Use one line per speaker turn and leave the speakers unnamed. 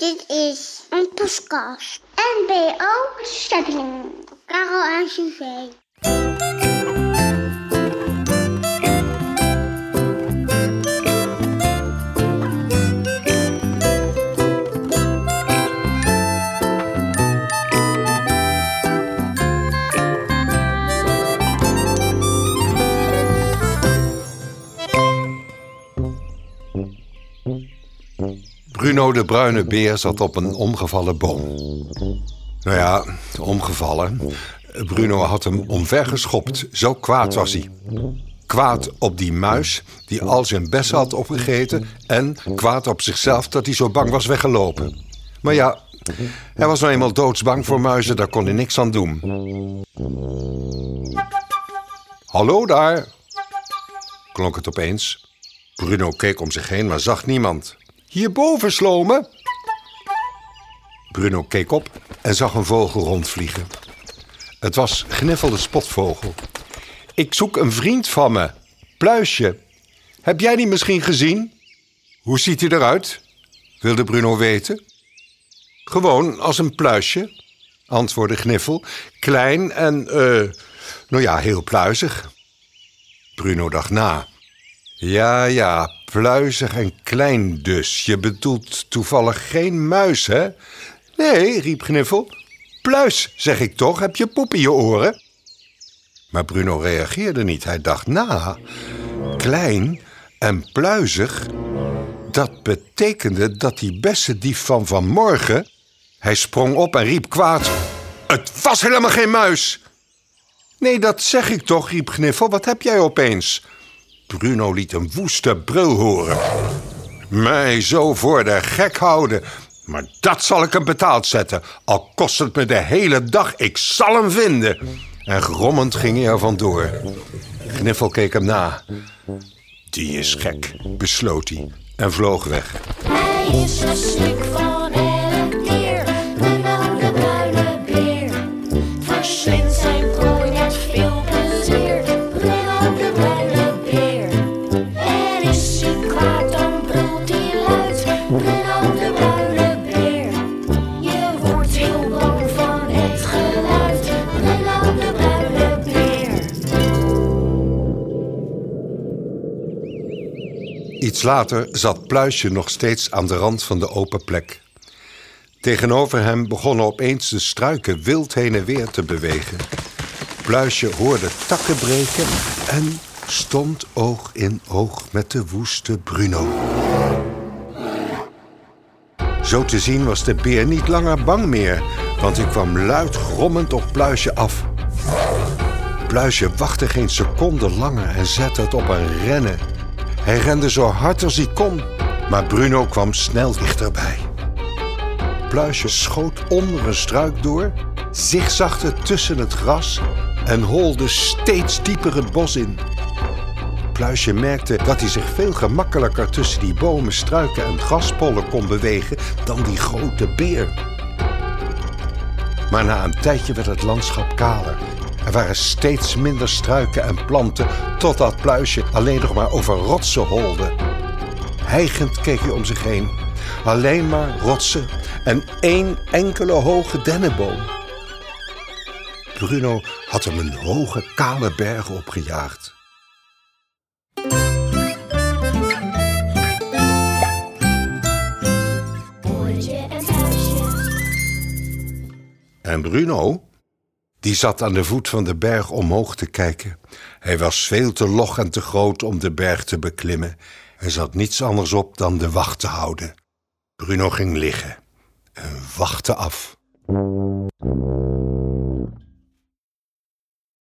Dit is een podcast. NBO Stepping. Karel en Suzanne.
Bruno de bruine beer zat op een omgevallen boom. Nou ja, omgevallen. Bruno had hem omvergeschopt, zo kwaad was hij. Kwaad op die muis die al zijn bessen had opgegeten... en kwaad op zichzelf dat hij zo bang was weggelopen. Maar ja, hij was nou eenmaal doodsbang voor muizen, daar kon hij niks aan doen. Hallo daar, klonk het opeens. Bruno keek om zich heen, maar zag niemand. Hierboven, Slome. Bruno keek op en zag een vogel rondvliegen. Het was Gniffel de spotvogel. Ik zoek een vriend van me, Pluisje. Heb jij die misschien gezien? Hoe ziet hij eruit? wilde Bruno weten. Gewoon als een pluisje, antwoordde Gniffel. Klein en, eh, nou ja, heel pluizig. Bruno dacht na. Ja, ja, pluizig en klein dus. Je bedoelt toevallig geen muis, hè? Nee, riep Gniffel. Pluis, zeg ik toch, heb je poep in je oren? Maar Bruno reageerde niet. Hij dacht na. Klein en pluizig, dat betekende dat die bessendief van vanmorgen... Hij sprong op en riep kwaad. Het was helemaal geen muis! Nee, dat zeg ik toch, riep Gniffel. Wat heb jij opeens? Bruno liet een woeste brul horen. Mij zo voor de gek houden. Maar dat zal ik hem betaald zetten. Al kost het me de hele dag, ik zal hem vinden. En grommend ging hij er vandoor. Gniffel keek hem na. Die is gek, besloot hij en vloog weg.
Hij is zo slik van
Iets later zat Pluisje nog steeds aan de rand van de open plek. Tegenover hem begonnen opeens de struiken wild heen en weer te bewegen. Pluisje hoorde takken breken en stond oog in oog met de woeste Bruno. Zo te zien was de beer niet langer bang meer, want hij kwam luid grommend op Pluisje af. Pluisje wachtte geen seconde langer en zette het op een rennen. Hij rende zo hard als hij kon, maar Bruno kwam snel dichterbij. Pluisje schoot onder een struik door, zigzagde tussen het gras en holde steeds dieper het bos in. Pluisje merkte dat hij zich veel gemakkelijker tussen die bomen, struiken en graspollen kon bewegen dan die grote beer. Maar na een tijdje werd het landschap kaler. Er waren steeds minder struiken en planten, totdat Pluisje alleen nog maar over rotsen holde. Hijgend keek hij om zich heen. Alleen maar rotsen en één enkele hoge dennenboom. Bruno had hem een hoge, kale berg opgejaagd. En Bruno, die zat aan de voet van de berg omhoog te kijken. Hij was veel te log en te groot om de berg te beklimmen. Er zat niets anders op dan de wacht te houden. Bruno ging liggen en wachtte af.